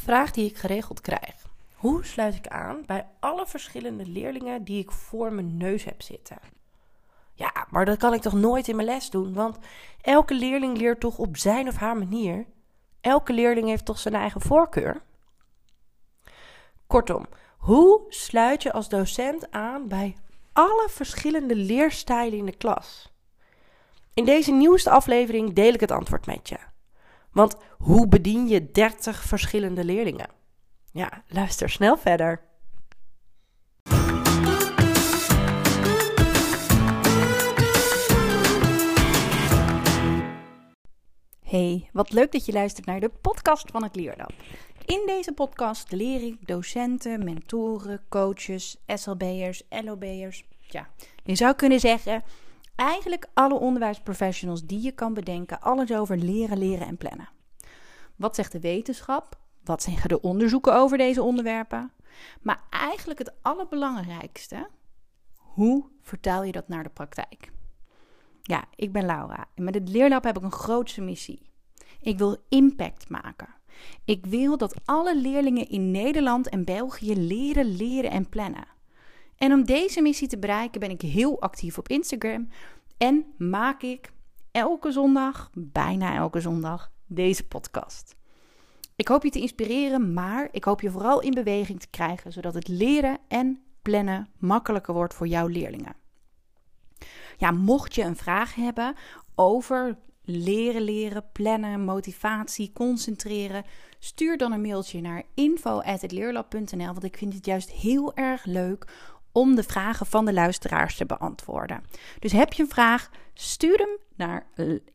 Vraag die ik geregeld krijg. Hoe sluit ik aan bij alle verschillende leerlingen die ik voor mijn neus heb zitten? Ja, maar dat kan ik toch nooit in mijn les doen, want elke leerling leert toch op zijn of haar manier. Elke leerling heeft toch zijn eigen voorkeur? Kortom, hoe sluit je als docent aan bij alle verschillende leerstijlen in de klas? In deze nieuwste aflevering deel ik het antwoord met je. Want hoe bedien je 30 verschillende leerlingen? Ja, luister snel verder. Hey, wat leuk dat je luistert naar de podcast van het Leerlab. In deze podcast leer ik docenten, mentoren, coaches, SLB'ers, LOB'ers. Ja, je zou kunnen zeggen, eigenlijk alle onderwijsprofessionals die je kan bedenken, alles over leren, leren en plannen. Wat zegt de wetenschap? Wat zeggen de onderzoeken over deze onderwerpen? Maar eigenlijk het allerbelangrijkste, hoe vertaal je dat naar de praktijk? Ja, ik ben Laura en met het Leerlab heb ik een grootse missie. Ik wil impact maken. Ik wil dat alle leerlingen in Nederland en België leren, leren en plannen. En om deze missie te bereiken ben ik heel actief op Instagram en maak ik elke zondag, bijna elke zondag, deze podcast. Ik hoop je te inspireren, maar ik hoop je vooral in beweging te krijgen, zodat het leren en plannen makkelijker wordt voor jouw leerlingen. Ja, mocht je een vraag hebben over leren, leren, plannen, motivatie, concentreren, stuur dan een mailtje naar info@leerlab.nl, want ik vind het juist heel erg leuk om de vragen van de luisteraars te beantwoorden. Dus heb je een vraag, stuur hem naar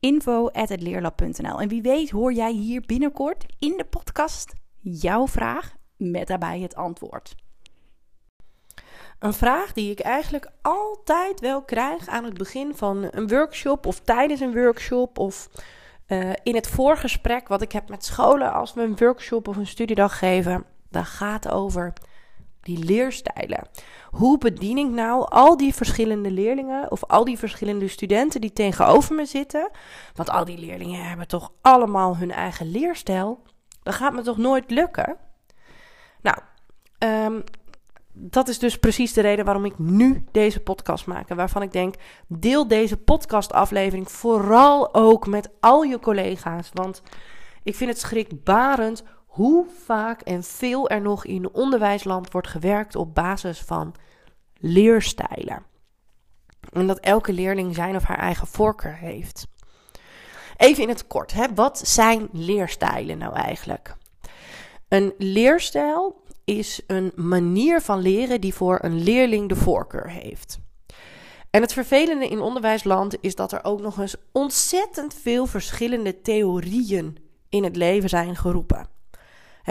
info.leerlab.nl. En wie weet hoor jij hier binnenkort in de podcast jouw vraag met daarbij het antwoord. Een vraag die ik eigenlijk altijd wel krijg aan het begin van een workshop of tijdens een workshop of uh, in het voorgesprek wat ik heb met scholen als we een workshop of een studiedag geven. Dat gaat over die leerstijlen. Hoe bedien ik nou al die verschillende leerlingen of al die verschillende studenten die tegenover me zitten? Want al die leerlingen hebben toch allemaal hun eigen leerstijl. Dat gaat me toch nooit lukken? Nou, um, dat is dus precies de reden waarom ik nu deze podcast maak. Waarvan ik denk, deel deze podcastaflevering vooral ook met al je collega's. Want ik vind het schrikbarend hoe vaak en veel er nog in onderwijsland wordt gewerkt op basis van leerstijlen. En dat elke leerling zijn of haar eigen voorkeur heeft. Even in het kort, hè? wat zijn leerstijlen nou eigenlijk? Een leerstijl is een manier van leren die voor een leerling de voorkeur heeft. En het vervelende in onderwijsland is dat er ook nog eens ontzettend veel verschillende theorieën in het leven zijn geroepen.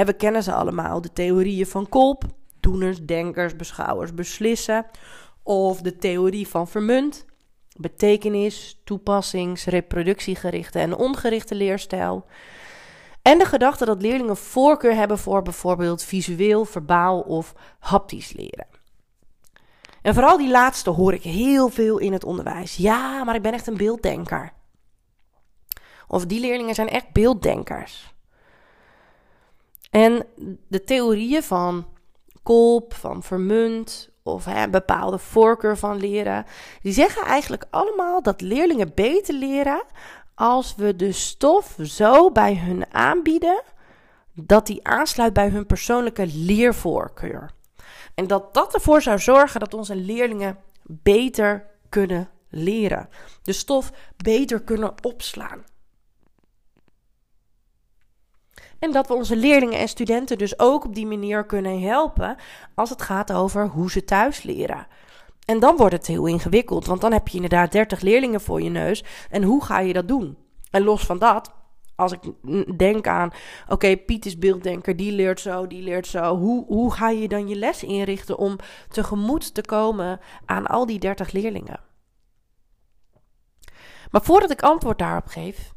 We kennen ze allemaal, de theorieën van Kolb, doeners, denkers, beschouwers, beslissen, of de theorie van Vermunt, betekenis, toepassings, reproductiegerichte en ongerichte leerstijl. En de gedachte dat leerlingen voorkeur hebben voor bijvoorbeeld visueel, verbaal of haptisch leren. En vooral die laatste hoor ik heel veel in het onderwijs. Ja, maar ik ben echt een beelddenker. Of die leerlingen zijn echt beelddenkers. En de theorieën van Kolp, van Vermunt of hè, bepaalde voorkeur van leren, die zeggen eigenlijk allemaal dat leerlingen beter leren als we de stof zo bij hun aanbieden dat die aansluit bij hun persoonlijke leervoorkeur. En dat dat ervoor zou zorgen dat onze leerlingen beter kunnen leren. De stof beter kunnen opslaan. En dat we onze leerlingen en studenten dus ook op die manier kunnen helpen als het gaat over hoe ze thuis leren. En dan wordt het heel ingewikkeld, want dan heb je inderdaad 30 leerlingen voor je neus. En hoe ga je dat doen? En los van dat, als ik denk aan, oké, Piet is beelddenker, die leert zo, die leert zo. Hoe, hoe ga je dan je les inrichten om tegemoet te komen aan al die 30 leerlingen? Maar voordat ik antwoord daarop geef,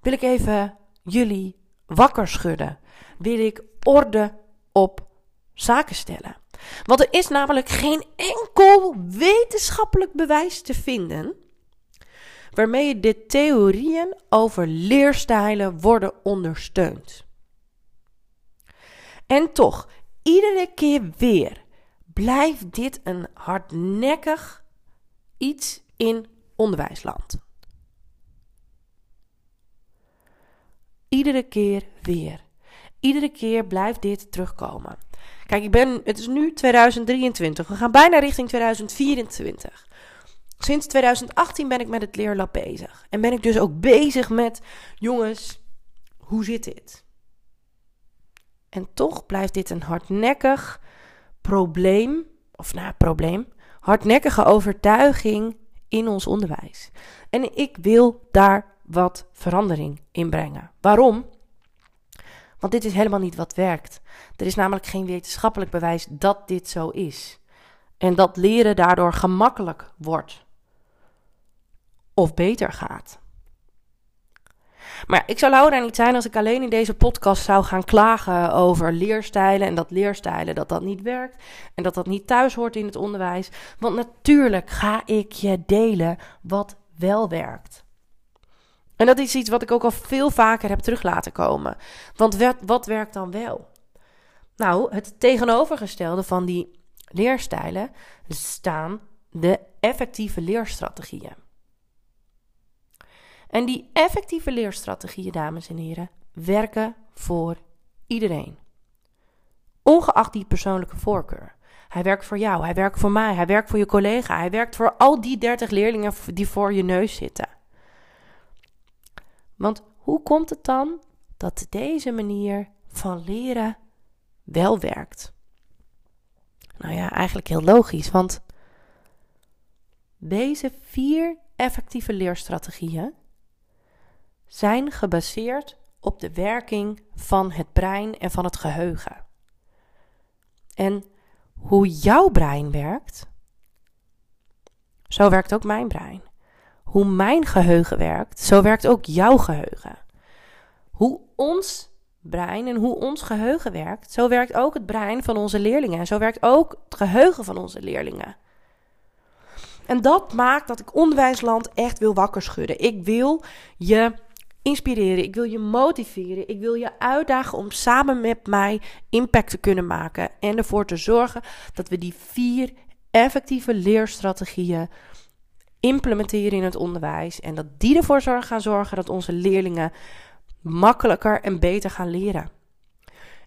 wil ik even jullie wakker schudden. Wil ik orde op zaken stellen. Want er is namelijk geen enkel wetenschappelijk bewijs te vinden waarmee de theorieën over leerstijlen worden ondersteund. En toch, iedere keer weer blijft dit een hardnekkig iets in onderwijsland. Iedere keer weer. Iedere keer blijft dit terugkomen. Kijk, ik ben, het is nu 2023. We gaan bijna richting 2024. Sinds 2018 ben ik met het leerlab bezig. En ben ik dus ook bezig met, jongens, hoe zit dit? En toch blijft dit een hardnekkig probleem, of nou, probleem, hardnekkige overtuiging in ons onderwijs. En ik wil daar wat verandering in brengen. Waarom? Want dit is helemaal niet wat werkt. Er is namelijk geen wetenschappelijk bewijs dat dit zo is. En dat leren daardoor gemakkelijk wordt. Of beter gaat. Maar ik zou Laura niet zijn als ik alleen in deze podcast zou gaan klagen over leerstijlen. En dat leerstijlen dat dat niet werkt. En dat dat niet thuis hoort in het onderwijs. Want natuurlijk ga ik je delen wat wel werkt. En dat is iets wat ik ook al veel vaker heb terug laten komen. Want wat, werkt dan wel? Nou, het tegenovergestelde van die leerstijlen staan de effectieve leerstrategieën. En die effectieve leerstrategieën, dames en heren, werken voor iedereen. Ongeacht die persoonlijke voorkeur. Hij werkt voor jou, hij werkt voor mij, hij werkt voor je collega, hij werkt voor al die 30 leerlingen die voor je neus zitten. Want hoe komt het dan dat deze manier van leren wel werkt? Nou ja, eigenlijk heel logisch, want deze vier effectieve leerstrategieën zijn gebaseerd op de werking van het brein en van het geheugen. En hoe jouw brein werkt, zo werkt ook mijn brein. Hoe mijn geheugen werkt, zo werkt ook jouw geheugen. Hoe ons brein en hoe ons geheugen werkt, zo werkt ook het brein van onze leerlingen. En zo werkt ook het geheugen van onze leerlingen. En dat maakt dat ik onderwijsland echt wil wakker schudden. Ik wil je inspireren, ik wil je motiveren, ik wil je uitdagen om samen met mij impact te kunnen maken en ervoor te zorgen dat we die vier effectieve leerstrategieën implementeren in het onderwijs en dat die ervoor gaan zorgen dat onze leerlingen makkelijker en beter gaan leren.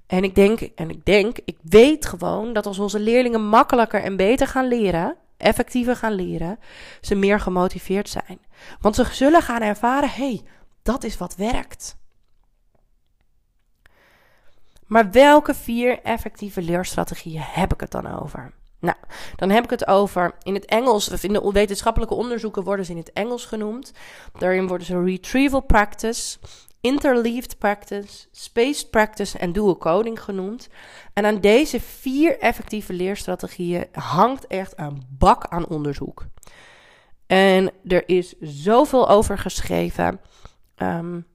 En ik denk, en ik denk, ik weet gewoon dat als onze leerlingen makkelijker en beter gaan leren, effectiever gaan leren, ze meer gemotiveerd zijn. Want ze zullen gaan ervaren: hey, dat is wat werkt. Maar welke vier effectieve leerstrategieën heb ik het dan over? Nou, dan heb ik het over in het Engels, of in de wetenschappelijke onderzoeken worden ze in het Engels genoemd. Daarin worden ze retrieval practice, interleaved practice, spaced practice en dual coding genoemd. En aan deze vier effectieve leerstrategieën hangt echt een bak aan onderzoek. En er is zoveel over geschreven. Um,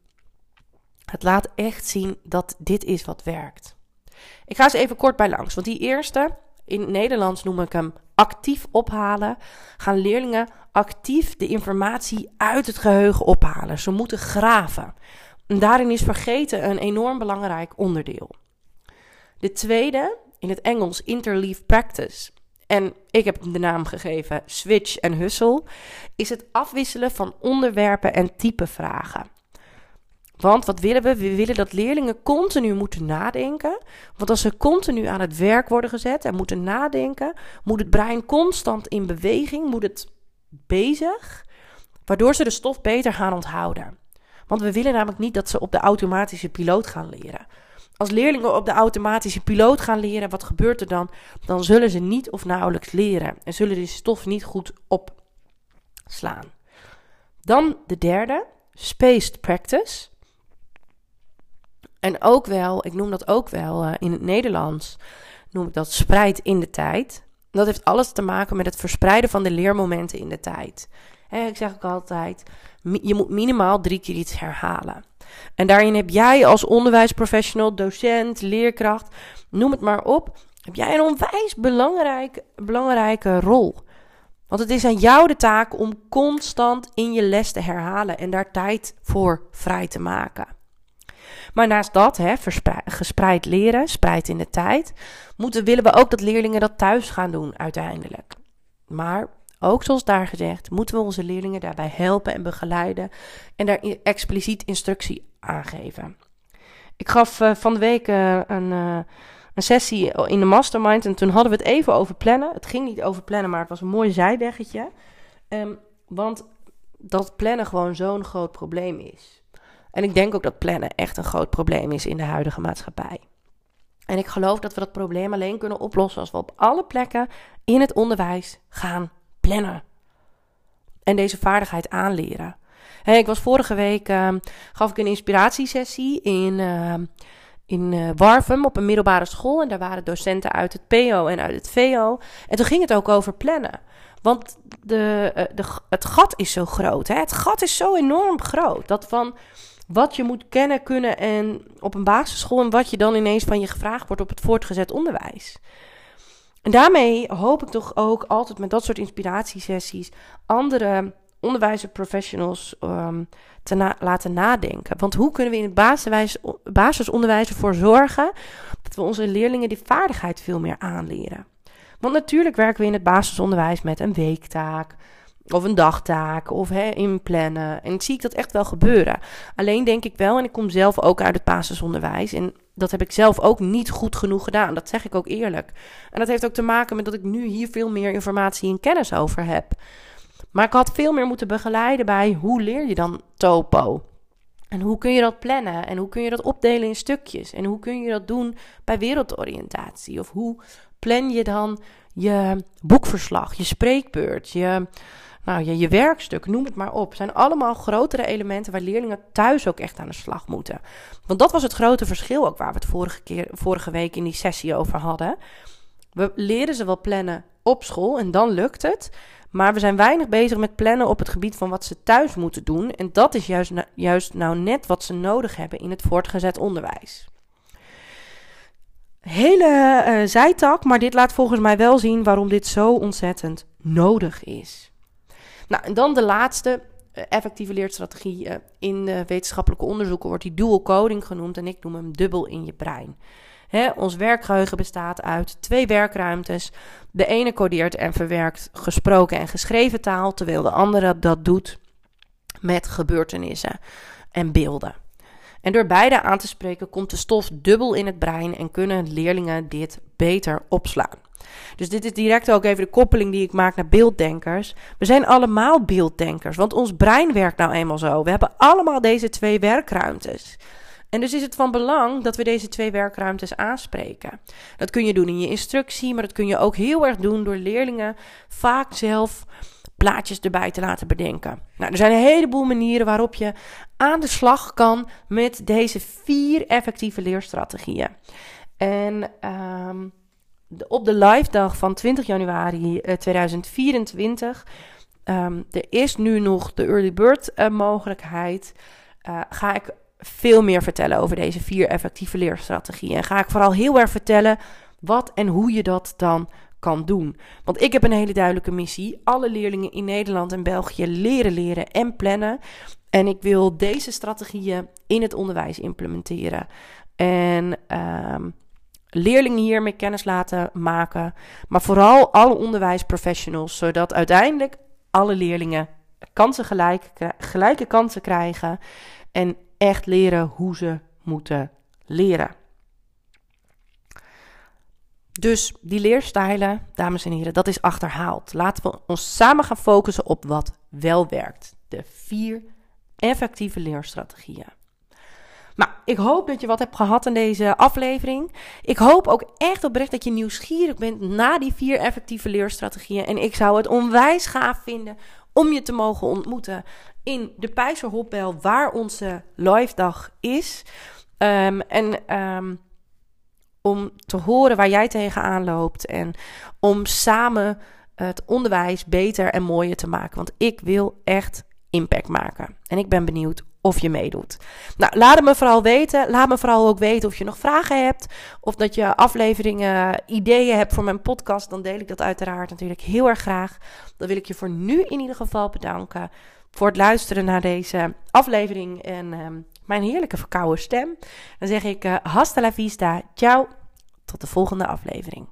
het laat echt zien dat dit is wat werkt. Ik ga eens even kort bij langs, want die eerste, in het Nederlands noem ik hem actief ophalen, gaan leerlingen actief de informatie uit het geheugen ophalen. Ze moeten graven. En daarin is vergeten een enorm belangrijk onderdeel. De tweede, in het Engels interleave practice, en ik heb de naam gegeven switch en hustle, is het afwisselen van onderwerpen en type vragen. Want wat willen we? We willen dat leerlingen continu moeten nadenken. Want als ze continu aan het werk worden gezet en moeten nadenken, moet het brein constant in beweging, moet het bezig, waardoor ze de stof beter gaan onthouden. Want we willen namelijk niet dat ze op de automatische piloot gaan leren. Als leerlingen op de automatische piloot gaan leren, wat gebeurt er dan? Dan zullen ze niet of nauwelijks leren en zullen die stof niet goed opslaan. Dan de derde, spaced practice. En ook wel, ik noem dat ook wel uh, in het Nederlands, noem ik dat spreid in de tijd. Dat heeft alles te maken met het verspreiden van de leermomenten in de tijd. En ik zeg ook altijd, je moet minimaal drie keer iets herhalen. En daarin heb jij als onderwijsprofessional, docent, leerkracht, noem het maar op, heb jij een onwijs belangrijk, belangrijke rol. Want het is aan jou de taak om constant in je les te herhalen en daar tijd voor vrij te maken. Maar naast dat, hè, gespreid leren, spreid in de tijd, moeten, willen we ook dat leerlingen dat thuis gaan doen uiteindelijk. Maar ook zoals daar gezegd, moeten we onze leerlingen daarbij helpen en begeleiden en daar expliciet instructie aangeven. Ik gaf uh, van de week uh, een, uh, een sessie in de mastermind en toen hadden we het even over plannen. Het ging niet over plannen, maar het was een mooi zijweggetje. Um, want dat plannen gewoon zo'n groot probleem is. En ik denk ook dat plannen echt een groot probleem is in de huidige maatschappij. En ik geloof dat we dat probleem alleen kunnen oplossen als we op alle plekken in het onderwijs gaan plannen. En deze vaardigheid aanleren. Hey, ik was vorige week, uh, gaf ik een inspiratiesessie in, uh, in uh, Warfum op een middelbare school. En daar waren docenten uit het PO en uit het VO. En toen ging het ook over plannen. Want de, eh, de, het gat is zo groot. Hè? Het gat is zo enorm groot. Dat van wat je moet kennen, kunnen en op een basisschool en wat je dan ineens van je gevraagd wordt op het voortgezet onderwijs. En daarmee hoop ik toch ook altijd met dat soort inspiratiesessies andere onderwijsprofessionals um, te laten nadenken. Want hoe kunnen we in het basisonderwijs ervoor zorgen dat we onze leerlingen die vaardigheid veel meer aanleren? Want natuurlijk werken we in het basisonderwijs met een weektaak, of een dagtaak of hè, inplannen. En zie ik dat echt wel gebeuren. Alleen denk ik wel, en ik kom zelf ook uit het basisonderwijs. En dat heb ik zelf ook niet goed genoeg gedaan. Dat zeg ik ook eerlijk. En dat heeft ook te maken met dat ik nu hier veel meer informatie en kennis over heb. Maar ik had veel meer moeten begeleiden bij hoe leer je dan topo? En hoe kun je dat plannen? En hoe kun je dat opdelen in stukjes? En hoe kun je dat doen bij wereldoriëntatie? Of hoe plan je dan je boekverslag, je spreekbeurt, je nou, je, je werkstuk, noem het maar op. zijn allemaal grotere elementen waar leerlingen thuis ook echt aan de slag moeten. Want dat was het grote verschil ook waar we het vorige, keer, vorige week in die sessie over hadden. We leren ze wel plannen op school en dan lukt het. Maar we zijn weinig bezig met plannen op het gebied van wat ze thuis moeten doen. En dat is juist, juist nou net wat ze nodig hebben in het voortgezet onderwijs. Hele uh, zijtak, maar dit laat volgens mij wel zien waarom dit zo ontzettend nodig is. Nou, en dan de laatste uh, effectieve leerstrategie. Uh, in wetenschappelijke onderzoeken wordt die dual coding genoemd en ik noem hem dubbel in je brein. Ons werkgeheugen bestaat uit twee werkruimtes. De ene codeert en verwerkt gesproken en geschreven taal, terwijl de andere dat doet met gebeurtenissen en beelden. En door beide aan te spreken komt de stof dubbel in het brein en kunnen leerlingen dit beter opslaan. Dus dit is direct ook even de koppeling die ik maak naar beelddenkers. We zijn allemaal beelddenkers, want ons brein werkt nou eenmaal zo. We hebben allemaal deze twee werkruimtes. En dus is het van belang dat we deze twee werkruimtes aanspreken. Dat kun je doen in je instructie, maar dat kun je ook heel erg doen door leerlingen vaak zelf plaatjes erbij te laten bedenken. Nou, er zijn een heleboel manieren waarop je aan de slag kan met deze vier effectieve leerstrategieën. En um, op de live dag van 20 januari 2024. Um, ehm, er is nu nog de early bird uh, mogelijkheid. Uh, ga ik veel meer vertellen over deze vier effectieve leerstrategieën. En ga ik vooral heel erg vertellen wat en hoe je dat dan kan doen. Want ik heb een hele duidelijke missie. Alle leerlingen in Nederland en België leren leren en plannen. En ik wil deze strategieën in het onderwijs implementeren. En um, leerlingen hiermee kennis laten maken. Maar vooral alle onderwijsprofessionals. Zodat uiteindelijk alle leerlingen kansen gelijk, gelijke kansen krijgen. En echt leren hoe ze moeten leren. Dus die leerstijlen, dames en heren, dat is achterhaald. Laten we ons samen gaan focussen op wat wel werkt. De vier effectieve leerstrategieën. Nou, ik hoop dat je wat hebt gehad in deze aflevering. Ik hoop ook echt oprecht dat je nieuwsgierig bent naar die vier effectieve leerstrategieën. En ik zou het onwijs gaaf vinden om je te mogen ontmoeten in de Pijzer waar onze live dag is. Um, en um, om te horen waar jij tegenaan loopt en om samen het onderwijs beter en mooier te maken. Want ik wil echt impact maken. En ik ben benieuwd of je meedoet. Nou, laat het me vooral weten. Laat me vooral ook weten of je nog vragen hebt. Of dat je afleveringen, ideeën hebt voor mijn podcast. Dan deel ik dat uiteraard natuurlijk heel erg graag. Dan wil ik je voor nu in ieder geval bedanken. Voor het luisteren naar deze aflevering. En um, mijn heerlijke verkouden stem. Dan zeg ik uh, hasta la vista, ciao, tot de volgende aflevering.